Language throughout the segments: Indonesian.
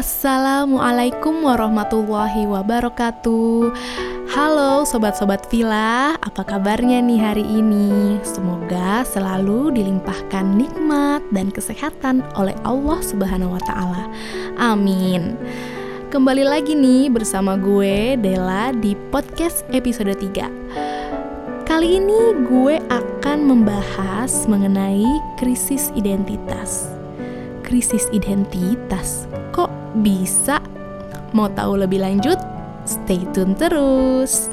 Assalamualaikum warahmatullahi wabarakatuh Halo sobat-sobat Villa, apa kabarnya nih hari ini? Semoga selalu dilimpahkan nikmat dan kesehatan oleh Allah Subhanahu wa taala. Amin. Kembali lagi nih bersama gue Dela di podcast episode 3. Kali ini gue akan membahas mengenai krisis identitas. Krisis identitas bisa? Mau tahu lebih lanjut? Stay tune terus.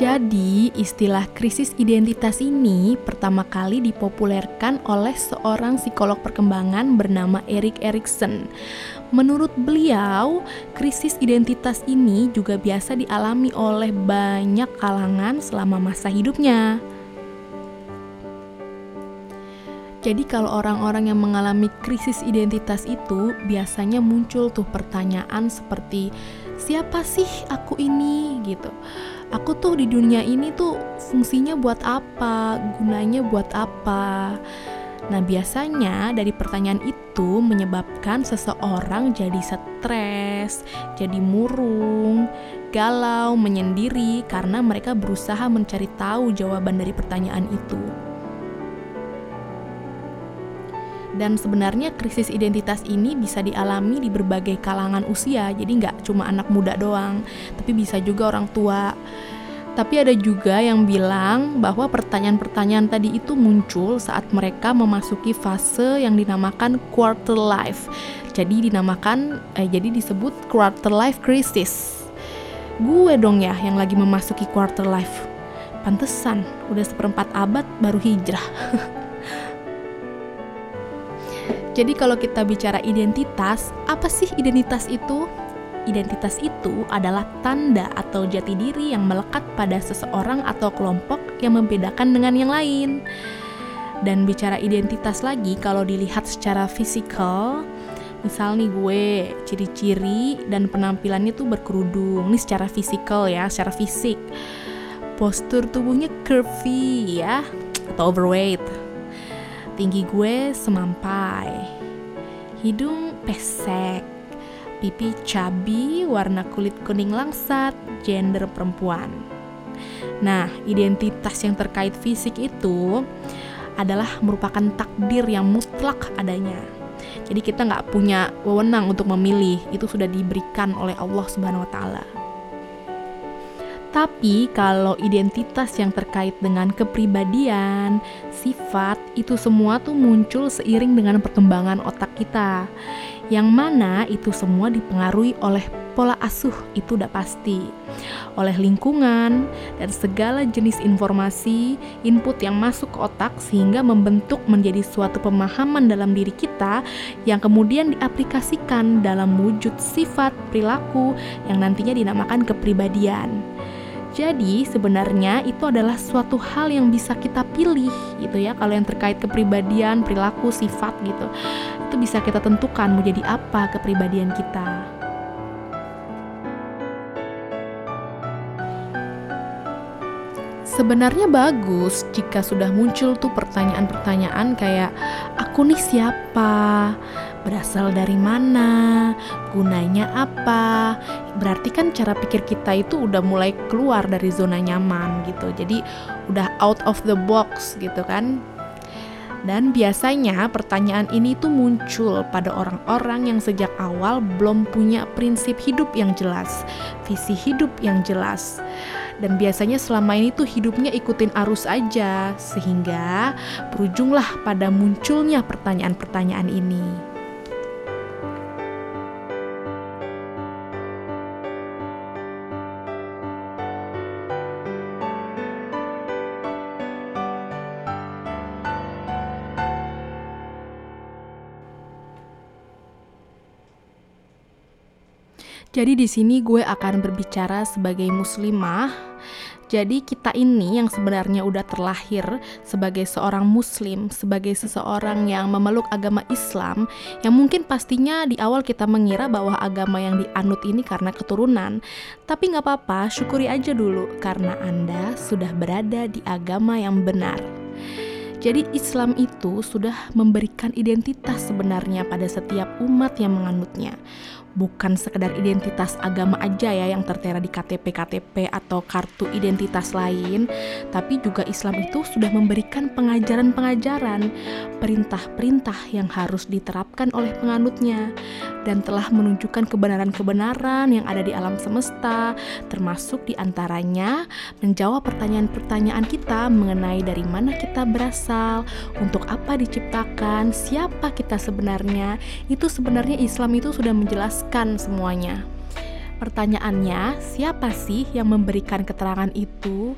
Jadi, istilah krisis identitas ini pertama kali dipopulerkan oleh seorang psikolog perkembangan bernama Erik Erikson. Menurut beliau, krisis identitas ini juga biasa dialami oleh banyak kalangan selama masa hidupnya. Jadi kalau orang-orang yang mengalami krisis identitas itu biasanya muncul tuh pertanyaan seperti siapa sih aku ini gitu. Aku tuh di dunia ini tuh fungsinya buat apa, gunanya buat apa. Nah, biasanya dari pertanyaan itu menyebabkan seseorang jadi stres, jadi murung, galau, menyendiri karena mereka berusaha mencari tahu jawaban dari pertanyaan itu. Dan sebenarnya krisis identitas ini bisa dialami di berbagai kalangan usia jadi nggak cuma anak muda doang tapi bisa juga orang tua tapi ada juga yang bilang bahwa pertanyaan-pertanyaan tadi itu muncul saat mereka memasuki fase yang dinamakan quarter life. Jadi dinamakan eh, jadi disebut quarter life crisis. Gue dong ya yang lagi memasuki quarter life. Pantesan udah seperempat abad baru hijrah. Jadi kalau kita bicara identitas, apa sih identitas itu? Identitas itu adalah tanda atau jati diri yang melekat pada seseorang atau kelompok yang membedakan dengan yang lain. Dan bicara identitas lagi, kalau dilihat secara fisikal, misal nih gue ciri-ciri dan penampilannya tuh berkerudung, ini secara fisikal ya, secara fisik. Postur tubuhnya curvy ya, atau overweight tinggi gue semampai, hidung pesek, pipi cabi, warna kulit kuning langsat, gender perempuan. Nah, identitas yang terkait fisik itu adalah merupakan takdir yang mutlak adanya. Jadi kita nggak punya wewenang untuk memilih, itu sudah diberikan oleh Allah Subhanahu Wa Taala. Tapi kalau identitas yang terkait dengan kepribadian, sifat, itu semua tuh muncul seiring dengan perkembangan otak kita. Yang mana itu semua dipengaruhi oleh pola asuh itu udah pasti. Oleh lingkungan dan segala jenis informasi, input yang masuk ke otak sehingga membentuk menjadi suatu pemahaman dalam diri kita yang kemudian diaplikasikan dalam wujud sifat perilaku yang nantinya dinamakan kepribadian. Jadi sebenarnya itu adalah suatu hal yang bisa kita pilih gitu ya kalau yang terkait kepribadian, perilaku, sifat gitu. Itu bisa kita tentukan mau jadi apa kepribadian kita. Sebenarnya bagus jika sudah muncul tuh pertanyaan-pertanyaan kayak aku nih siapa? berasal dari mana, gunanya apa. Berarti kan cara pikir kita itu udah mulai keluar dari zona nyaman gitu. Jadi udah out of the box gitu kan. Dan biasanya pertanyaan ini tuh muncul pada orang-orang yang sejak awal belum punya prinsip hidup yang jelas, visi hidup yang jelas. Dan biasanya selama ini tuh hidupnya ikutin arus aja, sehingga berujunglah pada munculnya pertanyaan-pertanyaan ini. Jadi di sini gue akan berbicara sebagai muslimah. Jadi kita ini yang sebenarnya udah terlahir sebagai seorang muslim, sebagai seseorang yang memeluk agama Islam, yang mungkin pastinya di awal kita mengira bahwa agama yang dianut ini karena keturunan. Tapi nggak apa-apa, syukuri aja dulu karena Anda sudah berada di agama yang benar. Jadi Islam itu sudah memberikan identitas sebenarnya pada setiap umat yang menganutnya bukan sekedar identitas agama aja ya yang tertera di KTP-KTP atau kartu identitas lain, tapi juga Islam itu sudah memberikan pengajaran-pengajaran, perintah-perintah yang harus diterapkan oleh penganutnya dan telah menunjukkan kebenaran-kebenaran yang ada di alam semesta, termasuk di antaranya menjawab pertanyaan-pertanyaan kita mengenai dari mana kita berasal, untuk apa diciptakan, siapa kita sebenarnya. Itu sebenarnya Islam itu sudah menjelaskan menjelaskan semuanya. Pertanyaannya, siapa sih yang memberikan keterangan itu?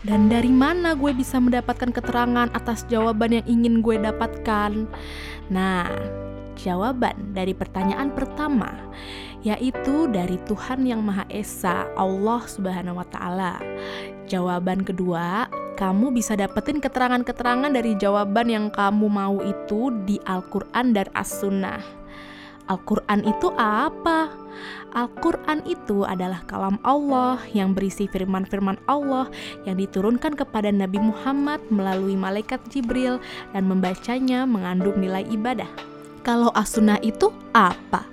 Dan dari mana gue bisa mendapatkan keterangan atas jawaban yang ingin gue dapatkan? Nah, jawaban dari pertanyaan pertama yaitu dari Tuhan yang Maha Esa, Allah Subhanahu wa taala. Jawaban kedua, kamu bisa dapetin keterangan-keterangan dari jawaban yang kamu mau itu di Al-Qur'an dan As-Sunnah. Al-Quran itu apa? Al-Quran itu adalah kalam Allah yang berisi firman-firman Allah yang diturunkan kepada Nabi Muhammad melalui malaikat Jibril dan membacanya mengandung nilai ibadah. Kalau as-sunnah itu apa?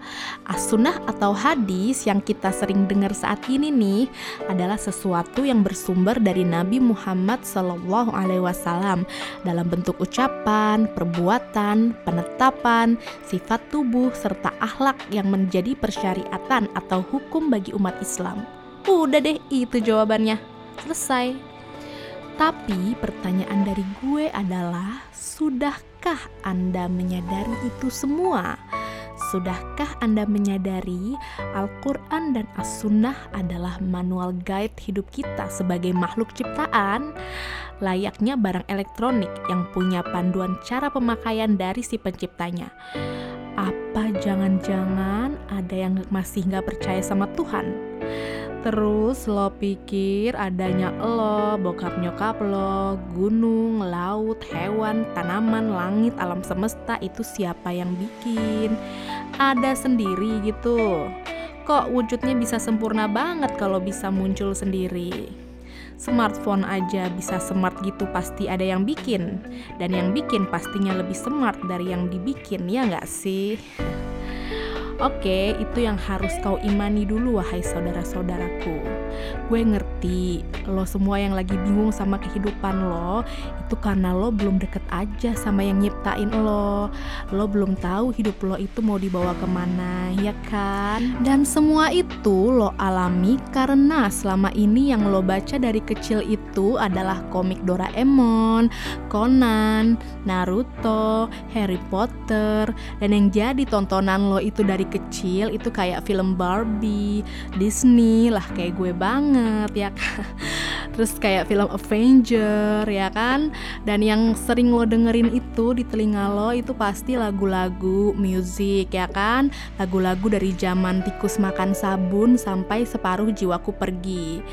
As-sunnah atau hadis yang kita sering dengar saat ini nih adalah sesuatu yang bersumber dari Nabi Muhammad Sallallahu Alaihi Wasallam dalam bentuk ucapan, perbuatan, penetapan, sifat tubuh serta akhlak yang menjadi persyariatan atau hukum bagi umat Islam. Udah deh, itu jawabannya. Selesai. Tapi pertanyaan dari gue adalah, sudahkah Anda menyadari itu semua? Sudahkah Anda menyadari Al-Quran dan As-Sunnah adalah manual guide hidup kita sebagai makhluk ciptaan? Layaknya barang elektronik yang punya panduan cara pemakaian dari si penciptanya. Apa jangan-jangan ada yang masih nggak percaya sama Tuhan? Terus lo pikir adanya lo, bokap nyokap lo, gunung, laut, hewan, tanaman, langit, alam semesta itu siapa yang bikin? Ada sendiri gitu. Kok wujudnya bisa sempurna banget kalau bisa muncul sendiri? Smartphone aja bisa smart gitu pasti ada yang bikin Dan yang bikin pastinya lebih smart dari yang dibikin, ya nggak sih? Oke, itu yang harus kau imani dulu wahai saudara-saudaraku. Gue ngerti lo semua yang lagi bingung sama kehidupan lo itu karena lo belum deket aja sama yang nyiptain lo. Lo belum tahu hidup lo itu mau dibawa ke mana, ya kan? Dan semua itu lo alami karena selama ini yang lo baca dari kecil itu adalah komik Doraemon, Conan, Naruto, Harry Potter, dan yang jadi tontonan lo itu dari kecil itu kayak film Barbie, Disney lah kayak gue banget ya kan. Terus kayak film Avenger ya kan. Dan yang sering lo dengerin itu di telinga lo itu pasti lagu-lagu musik ya kan. Lagu-lagu dari zaman tikus makan sabun sampai separuh jiwaku pergi.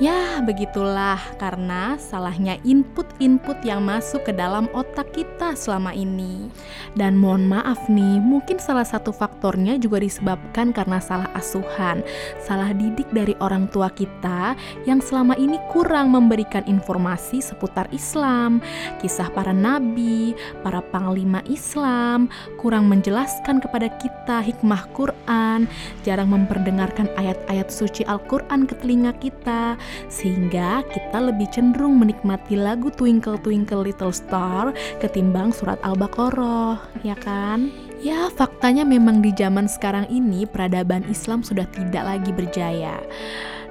Ya, begitulah karena salahnya input-input yang masuk ke dalam otak kita selama ini. Dan mohon maaf nih, mungkin salah satu faktornya juga disebabkan karena salah asuhan, salah didik dari orang tua kita yang selama ini kurang memberikan informasi seputar Islam, kisah para nabi, para panglima Islam, kurang menjelaskan kepada kita hikmah Quran, jarang memperdengarkan ayat-ayat suci Al-Quran ke telinga kita, sehingga kita lebih cenderung menikmati lagu Twinkle Twinkle Little Star ketimbang surat Al-Baqarah, ya kan? Ya, faktanya memang di zaman sekarang ini peradaban Islam sudah tidak lagi berjaya.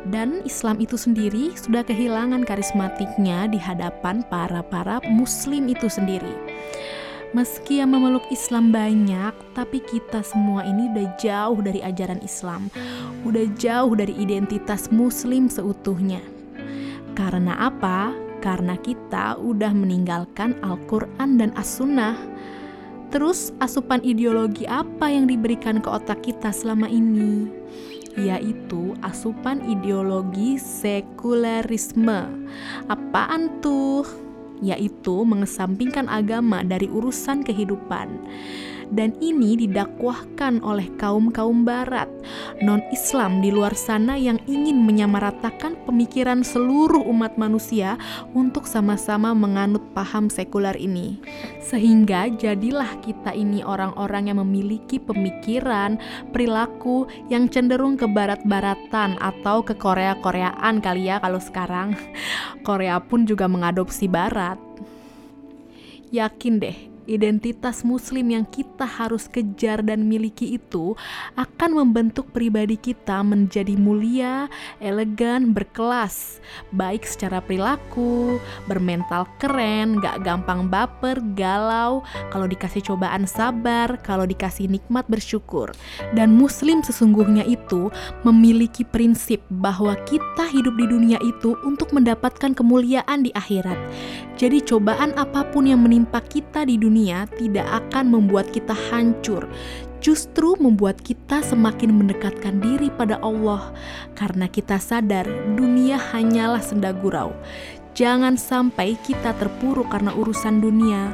Dan Islam itu sendiri sudah kehilangan karismatiknya di hadapan para-para muslim itu sendiri. Meski yang memeluk Islam banyak, tapi kita semua ini udah jauh dari ajaran Islam, udah jauh dari identitas Muslim seutuhnya. Karena apa? Karena kita udah meninggalkan Al-Quran dan As-Sunnah. Terus, asupan ideologi apa yang diberikan ke otak kita selama ini? yaitu asupan ideologi sekularisme. Apaan tuh? Yaitu mengesampingkan agama dari urusan kehidupan dan ini didakwahkan oleh kaum-kaum barat, non-Islam di luar sana yang ingin menyamaratakan pemikiran seluruh umat manusia untuk sama-sama menganut paham sekuler ini. Sehingga jadilah kita ini orang-orang yang memiliki pemikiran, perilaku yang cenderung ke barat-baratan atau ke Korea-Koreaan kali ya kalau sekarang. Korea pun juga mengadopsi barat. Yakin deh, identitas Muslim yang kita harus kejar dan miliki itu akan membentuk pribadi kita menjadi mulia, elegan, berkelas, baik secara perilaku, bermental keren, gak gampang baper, galau, kalau dikasih cobaan sabar, kalau dikasih nikmat bersyukur. Dan Muslim sesungguhnya itu memiliki prinsip bahwa kita hidup di dunia itu untuk mendapatkan kemuliaan di akhirat. Jadi cobaan apa pun yang menimpa kita di dunia tidak akan membuat kita hancur, justru membuat kita semakin mendekatkan diri pada Allah karena kita sadar dunia hanyalah senda gurau. Jangan sampai kita terpuruk karena urusan dunia.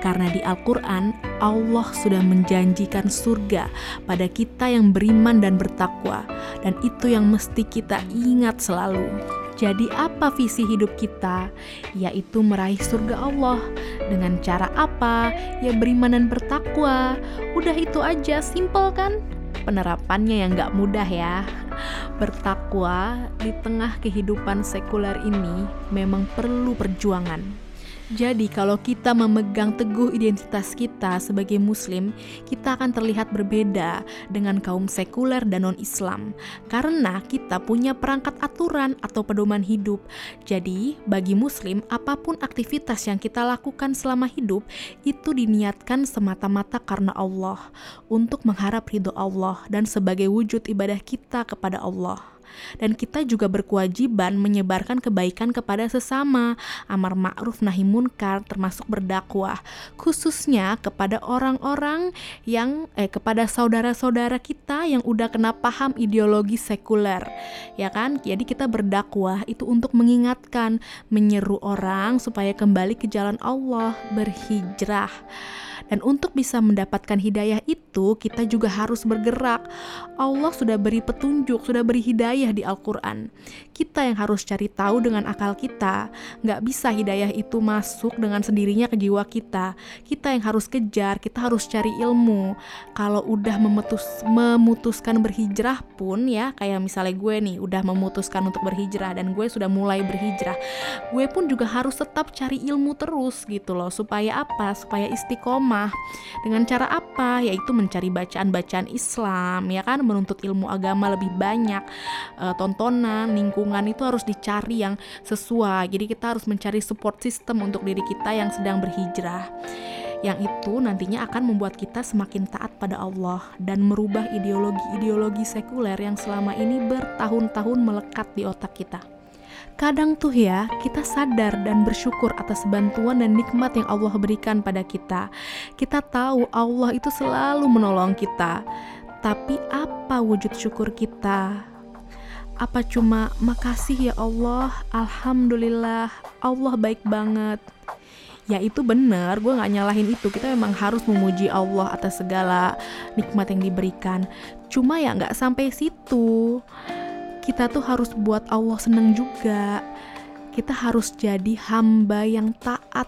Karena di Al-Quran, Allah sudah menjanjikan surga pada kita yang beriman dan bertakwa. Dan itu yang mesti kita ingat selalu. Jadi apa visi hidup kita? Yaitu meraih surga Allah. Dengan cara apa? Ya beriman dan bertakwa. Udah itu aja, simple kan? Penerapannya yang gak mudah ya. Bertakwa di tengah kehidupan sekuler ini memang perlu perjuangan. Jadi, kalau kita memegang teguh identitas kita sebagai Muslim, kita akan terlihat berbeda dengan kaum sekuler dan non-Islam karena kita punya perangkat aturan atau pedoman hidup. Jadi, bagi Muslim, apa pun aktivitas yang kita lakukan selama hidup itu diniatkan semata-mata karena Allah, untuk mengharap ridho Allah dan sebagai wujud ibadah kita kepada Allah dan kita juga berkewajiban menyebarkan kebaikan kepada sesama, amar ma'ruf nahi munkar termasuk berdakwah, khususnya kepada orang-orang yang eh kepada saudara-saudara kita yang udah kena paham ideologi sekuler. Ya kan? Jadi kita berdakwah itu untuk mengingatkan, menyeru orang supaya kembali ke jalan Allah, berhijrah. Dan untuk bisa mendapatkan hidayah itu, kita juga harus bergerak. Allah sudah beri petunjuk, sudah beri hidayah di Al-Quran. Kita yang harus cari tahu dengan akal kita. Nggak bisa hidayah itu masuk dengan sendirinya ke jiwa kita. Kita yang harus kejar, kita harus cari ilmu. Kalau udah memutus, memutuskan berhijrah pun ya, kayak misalnya gue nih, udah memutuskan untuk berhijrah dan gue sudah mulai berhijrah. Gue pun juga harus tetap cari ilmu terus gitu loh. Supaya apa? Supaya istiqomah rumah. Dengan cara apa? Yaitu mencari bacaan-bacaan Islam, ya kan, menuntut ilmu agama lebih banyak. E, tontonan, lingkungan itu harus dicari yang sesuai. Jadi kita harus mencari support system untuk diri kita yang sedang berhijrah yang itu nantinya akan membuat kita semakin taat pada Allah dan merubah ideologi-ideologi sekuler yang selama ini bertahun-tahun melekat di otak kita. Kadang tuh ya, kita sadar dan bersyukur atas bantuan dan nikmat yang Allah berikan pada kita. Kita tahu Allah itu selalu menolong kita. Tapi apa wujud syukur kita? Apa cuma makasih ya Allah, Alhamdulillah, Allah baik banget. Ya itu benar, gue gak nyalahin itu. Kita memang harus memuji Allah atas segala nikmat yang diberikan. Cuma ya gak sampai situ kita tuh harus buat Allah seneng juga. Kita harus jadi hamba yang taat.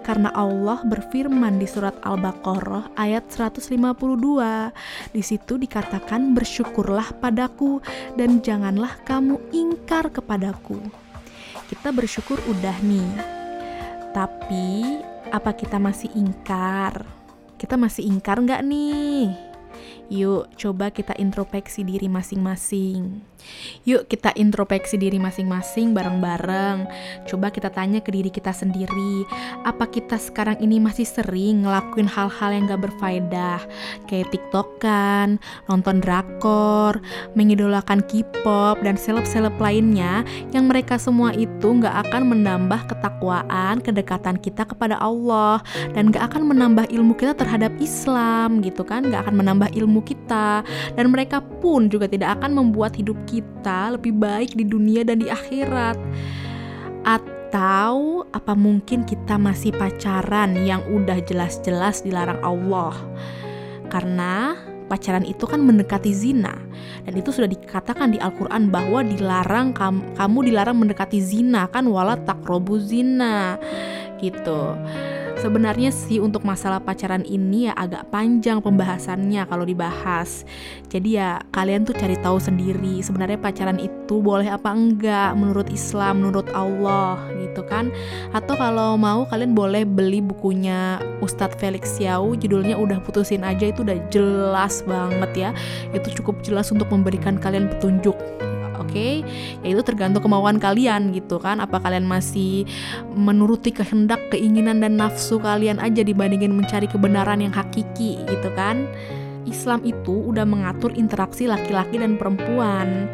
Karena Allah berfirman di surat Al-Baqarah ayat 152. Di situ dikatakan bersyukurlah padaku dan janganlah kamu ingkar kepadaku. Kita bersyukur udah nih. Tapi apa kita masih ingkar? Kita masih ingkar nggak nih? Yuk, coba kita introspeksi diri masing-masing. Yuk kita introspeksi diri masing-masing bareng-bareng. Coba kita tanya ke diri kita sendiri, apa kita sekarang ini masih sering ngelakuin hal-hal yang gak berfaedah, kayak tiktokan, nonton drakor, mengidolakan K-pop dan seleb-seleb lainnya yang mereka semua itu gak akan menambah ketakwaan, kedekatan kita kepada Allah dan gak akan menambah ilmu kita terhadap Islam gitu kan, gak akan menambah ilmu kita dan mereka pun juga tidak akan membuat hidup kita lebih baik di dunia dan di akhirat? Atau apa mungkin kita masih pacaran yang udah jelas-jelas dilarang Allah? Karena pacaran itu kan mendekati zina dan itu sudah dikatakan di Al-Qur'an bahwa dilarang kamu, kamu dilarang mendekati zina kan wala takrobu zina gitu. Sebenarnya sih untuk masalah pacaran ini ya agak panjang pembahasannya kalau dibahas. Jadi ya kalian tuh cari tahu sendiri sebenarnya pacaran itu boleh apa enggak menurut Islam, menurut Allah gitu kan. Atau kalau mau kalian boleh beli bukunya Ustadz Felix Xiao judulnya udah putusin aja itu udah jelas banget ya. Itu cukup jelas untuk memberikan kalian petunjuk okay? ya itu tergantung kemauan kalian gitu kan. Apa kalian masih menuruti kehendak keinginan dan nafsu kalian aja dibandingin mencari kebenaran yang hakiki gitu kan? Islam itu udah mengatur interaksi laki-laki dan perempuan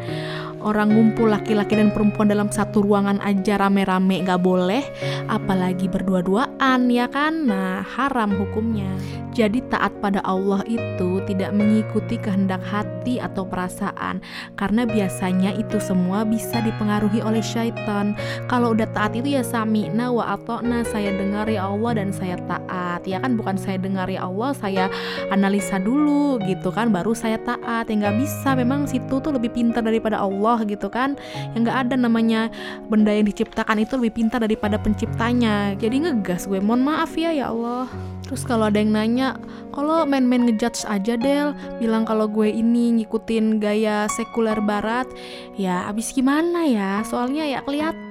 orang ngumpul laki-laki dan perempuan dalam satu ruangan aja rame-rame gak boleh apalagi berdua-duaan ya kan nah haram hukumnya jadi taat pada Allah itu tidak mengikuti kehendak hati atau perasaan karena biasanya itu semua bisa dipengaruhi oleh syaitan. Kalau udah taat itu ya sami'na wa atokna saya dengar ya Allah dan saya taat. Ya kan bukan saya dengar ya Allah, saya analisa dulu gitu kan baru saya taat. Ya nggak bisa memang situ tuh lebih pintar daripada Allah gitu kan. Yang nggak ada namanya benda yang diciptakan itu lebih pintar daripada penciptanya. Jadi ngegas gue. Mohon maaf ya ya Allah. Terus kalau ada yang nanya, kalau main-main ngejudge aja Del, bilang kalau gue ini ngikutin gaya sekuler barat, ya abis gimana ya? Soalnya ya kelihatan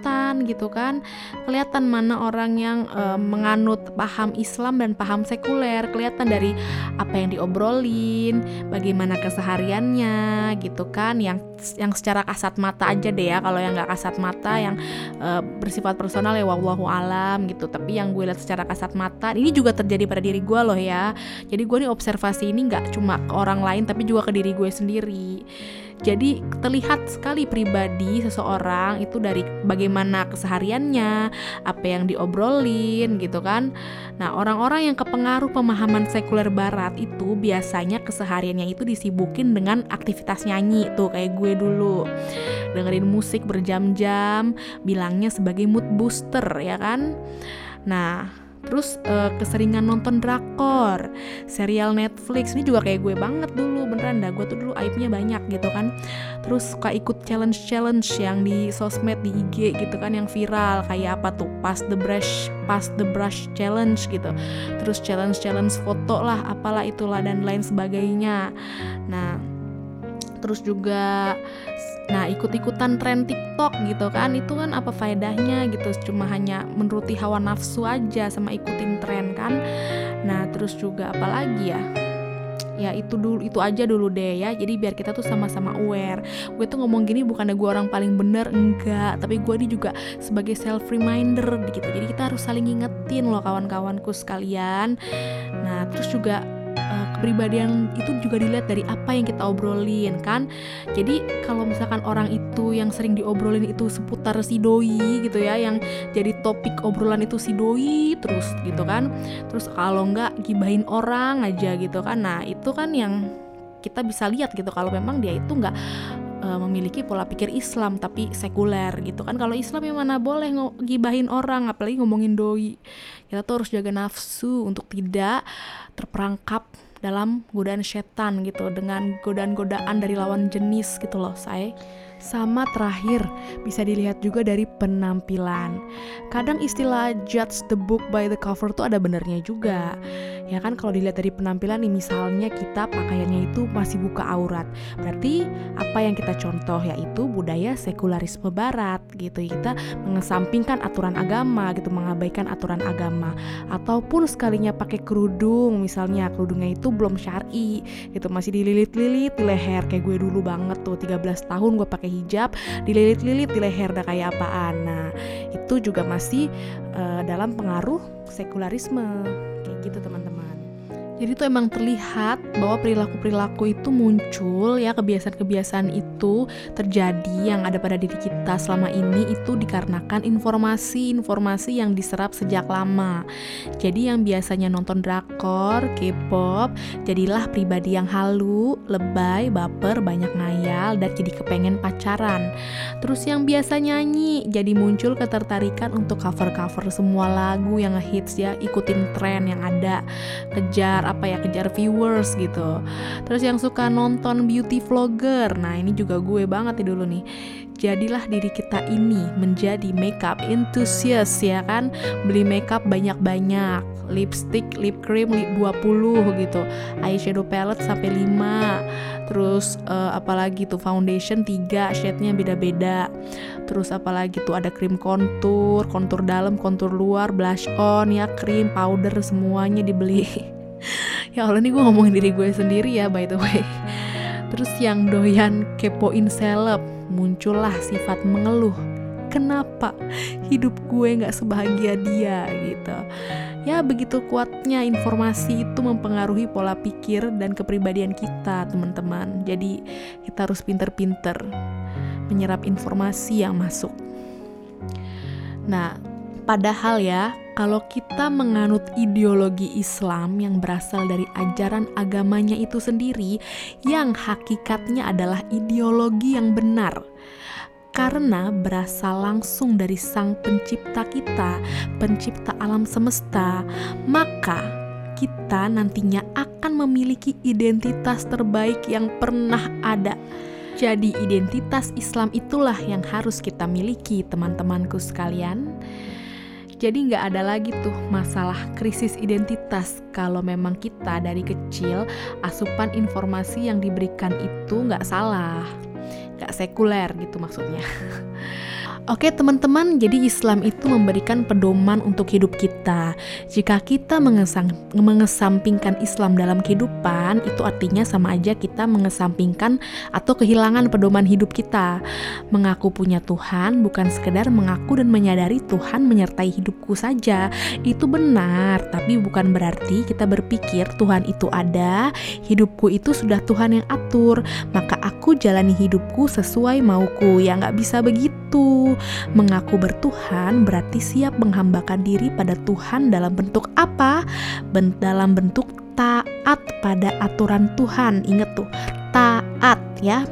gitu kan, kelihatan mana orang yang uh, menganut paham Islam dan paham sekuler, kelihatan dari apa yang diobrolin, bagaimana kesehariannya gitu kan, yang yang secara kasat mata aja deh ya, kalau yang nggak kasat mata yang uh, bersifat personal ya wallahu alam gitu, tapi yang gue lihat secara kasat mata, ini juga terjadi pada diri gue loh ya. Jadi gue nih observasi ini nggak cuma ke orang lain tapi juga ke diri gue sendiri jadi terlihat sekali pribadi seseorang itu dari bagaimana kesehariannya, apa yang diobrolin gitu kan. Nah, orang-orang yang kepengaruh pemahaman sekuler barat itu biasanya kesehariannya itu disibukin dengan aktivitas nyanyi tuh kayak gue dulu. Dengerin musik berjam-jam, bilangnya sebagai mood booster ya kan. Nah, terus uh, keseringan nonton drakor serial Netflix. Ini juga kayak gue banget dulu beneran dah. Gue tuh dulu aibnya banyak gitu kan. Terus suka ikut challenge challenge yang di sosmed di IG gitu kan yang viral. Kayak apa tuh? Pas the brush pas the brush challenge gitu. Terus challenge challenge foto lah apalah itulah dan lain sebagainya. Nah terus juga Nah, ikut-ikutan tren TikTok gitu kan, itu kan apa faedahnya gitu, cuma hanya menuruti hawa nafsu aja sama ikutin tren kan. Nah, terus juga apa lagi ya? Ya itu dulu itu aja dulu deh ya. Jadi biar kita tuh sama-sama aware. Gue tuh ngomong gini bukannya gue orang paling bener enggak, tapi gue ini juga sebagai self reminder gitu. Jadi kita harus saling ngingetin loh kawan-kawanku sekalian. Nah, terus juga uh, kepribadian itu juga dilihat dari apa yang kita obrolin kan? Jadi kalau misalkan orang itu yang sering diobrolin itu seputar si doi gitu ya yang jadi topik obrolan itu si doi terus gitu kan. Terus kalau nggak gibahin orang aja gitu kan. Nah itu kan yang kita bisa lihat gitu kalau memang dia itu nggak uh, memiliki pola pikir Islam tapi sekuler gitu kan. Kalau Islam yang mana boleh gibahin orang apalagi ngomongin doi. Kita tuh harus jaga nafsu untuk tidak terperangkap dalam godaan setan gitu dengan godaan-godaan dari lawan jenis gitu loh saya sama terakhir, bisa dilihat juga dari penampilan. Kadang istilah judge the book by the cover tuh ada benernya juga. Ya kan kalau dilihat dari penampilan nih misalnya kita pakaiannya itu masih buka aurat. Berarti apa yang kita contoh yaitu budaya sekularisme barat gitu. Kita mengesampingkan aturan agama gitu, mengabaikan aturan agama. Ataupun sekalinya pakai kerudung misalnya kerudungnya itu belum syar'i gitu, masih dililit-lilit di leher kayak gue dulu banget tuh 13 tahun gue pakai hijab dililit-lilit di leher dah kayak apaan. Nah itu juga masih uh, dalam pengaruh sekularisme. Kayak gitu teman-teman jadi itu emang terlihat bahwa perilaku-perilaku itu muncul ya kebiasaan-kebiasaan itu terjadi yang ada pada diri kita selama ini itu dikarenakan informasi-informasi yang diserap sejak lama. Jadi yang biasanya nonton drakor, K-pop, jadilah pribadi yang halu, lebay, baper, banyak ngayal dan jadi kepengen pacaran. Terus yang biasa nyanyi jadi muncul ketertarikan untuk cover-cover semua lagu yang ngehits ya, ikutin tren yang ada, kejar apa ya kejar viewers gitu. Terus yang suka nonton beauty vlogger nah ini juga gue banget nih dulu nih. Jadilah diri kita ini menjadi makeup enthusiast ya kan? Beli makeup banyak-banyak lipstick, lip cream 20 gitu eyeshadow palette sampai 5 terus uh, apalagi tuh foundation 3 shade-nya beda-beda. Terus apalagi tuh ada krim kontur kontur dalam kontur luar blush on ya krim powder semuanya dibeli ya Allah nih gue ngomongin diri gue sendiri ya by the way. Terus yang doyan kepoin seleb muncullah sifat mengeluh. Kenapa hidup gue nggak sebahagia dia gitu? Ya begitu kuatnya informasi itu mempengaruhi pola pikir dan kepribadian kita teman-teman. Jadi kita harus pinter-pinter menyerap informasi yang masuk. Nah padahal ya kalau kita menganut ideologi Islam yang berasal dari ajaran agamanya itu sendiri, yang hakikatnya adalah ideologi yang benar, karena berasal langsung dari Sang Pencipta kita, Pencipta alam semesta, maka kita nantinya akan memiliki identitas terbaik yang pernah ada. Jadi, identitas Islam itulah yang harus kita miliki, teman-temanku sekalian. Jadi nggak ada lagi tuh masalah krisis identitas kalau memang kita dari kecil asupan informasi yang diberikan itu nggak salah, nggak sekuler gitu maksudnya. Oke teman-teman, jadi Islam itu memberikan pedoman untuk hidup kita. Jika kita mengesang, mengesampingkan Islam dalam kehidupan, itu artinya sama aja kita mengesampingkan atau kehilangan pedoman hidup kita. Mengaku punya Tuhan bukan sekedar mengaku dan menyadari Tuhan menyertai hidupku saja. Itu benar, tapi bukan berarti kita berpikir Tuhan itu ada, hidupku itu sudah Tuhan yang atur, maka aku jalani hidupku sesuai mauku. Ya nggak bisa begitu. Mengaku bertuhan berarti siap menghambakan diri pada Tuhan dalam bentuk apa? Ben dalam bentuk taat pada aturan Tuhan. Ingat tuh, taat ya.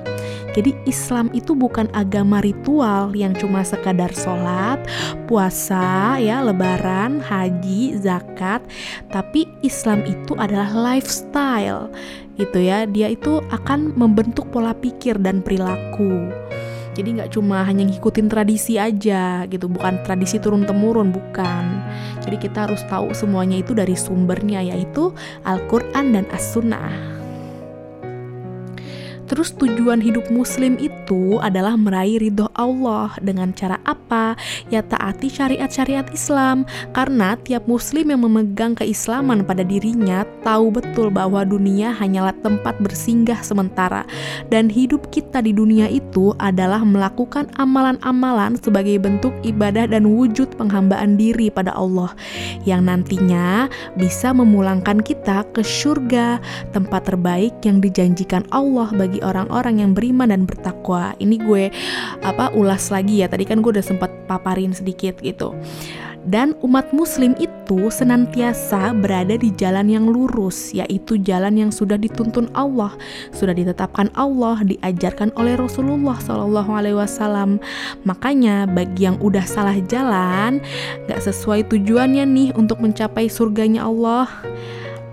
Jadi Islam itu bukan agama ritual yang cuma sekadar sholat, puasa, ya, lebaran, haji, zakat, tapi Islam itu adalah lifestyle, gitu ya. Dia itu akan membentuk pola pikir dan perilaku jadi nggak cuma hanya ngikutin tradisi aja gitu bukan tradisi turun temurun bukan. Jadi kita harus tahu semuanya itu dari sumbernya yaitu Al-Quran dan As-Sunnah Terus tujuan hidup muslim itu adalah meraih ridho Allah. Dengan cara apa? Ya taati syariat-syariat Islam. Karena tiap muslim yang memegang keislaman pada dirinya tahu betul bahwa dunia hanyalah tempat bersinggah sementara. Dan hidup kita di dunia itu adalah melakukan amalan-amalan sebagai bentuk ibadah dan wujud penghambaan diri pada Allah. Yang nantinya bisa memulangkan kita ke surga, tempat terbaik yang dijanjikan Allah bagi orang-orang yang beriman dan bertakwa. Ini gue apa ulas lagi ya. Tadi kan gue udah sempat paparin sedikit gitu. Dan umat muslim itu senantiasa berada di jalan yang lurus, yaitu jalan yang sudah dituntun Allah, sudah ditetapkan Allah, diajarkan oleh Rasulullah Wasallam. Makanya bagi yang udah salah jalan, gak sesuai tujuannya nih untuk mencapai surganya Allah,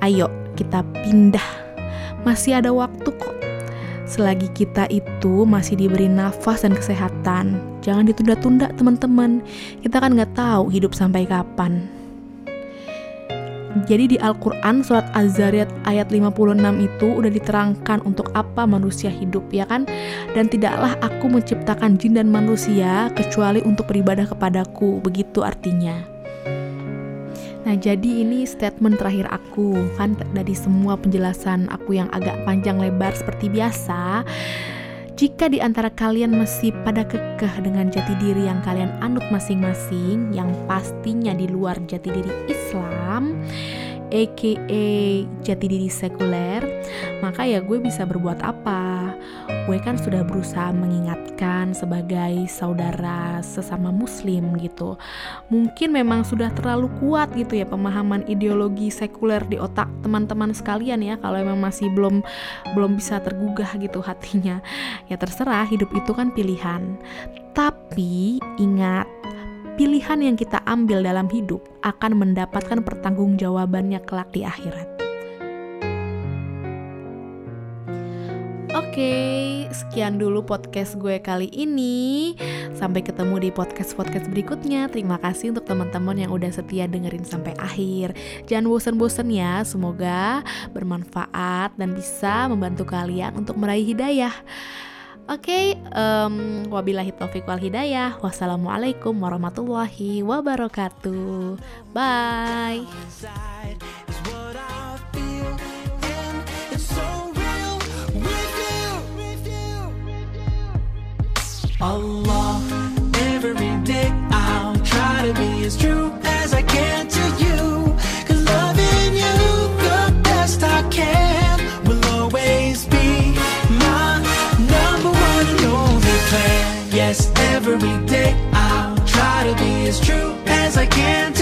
ayo kita pindah. Masih ada waktu kok Selagi kita itu masih diberi nafas dan kesehatan, jangan ditunda-tunda teman-teman. Kita kan nggak tahu hidup sampai kapan. Jadi di Al-Quran surat Az-Zariyat ayat 56 itu udah diterangkan untuk apa manusia hidup ya kan Dan tidaklah aku menciptakan jin dan manusia kecuali untuk beribadah kepadaku Begitu artinya Nah, jadi ini statement terakhir aku. Kan dari semua penjelasan aku yang agak panjang lebar seperti biasa. Jika di antara kalian masih pada kekeh dengan jati diri yang kalian anut masing-masing, yang pastinya di luar jati diri Islam, aka jati diri sekuler, maka ya gue bisa berbuat apa? Gue kan sudah berusaha mengingatkan sebagai saudara sesama muslim gitu. Mungkin memang sudah terlalu kuat gitu ya pemahaman ideologi sekuler di otak teman-teman sekalian ya kalau memang masih belum belum bisa tergugah gitu hatinya. Ya terserah, hidup itu kan pilihan. Tapi ingat pilihan yang kita ambil dalam hidup akan mendapatkan pertanggungjawabannya kelak di akhirat. Oke, sekian dulu podcast gue kali ini. Sampai ketemu di podcast-podcast berikutnya. Terima kasih untuk teman-teman yang udah setia dengerin sampai akhir. Jangan bosen-bosen ya, semoga bermanfaat dan bisa membantu kalian untuk meraih hidayah. Oke, okay, um, wabillahi taufiq wal hidayah. Wassalamualaikum warahmatullahi wabarakatuh. Bye. Allah, every day I'll try to be as true as I can to you. Cause loving you the best I can will always be my number one and only plan. Yes, every day I'll try to be as true as I can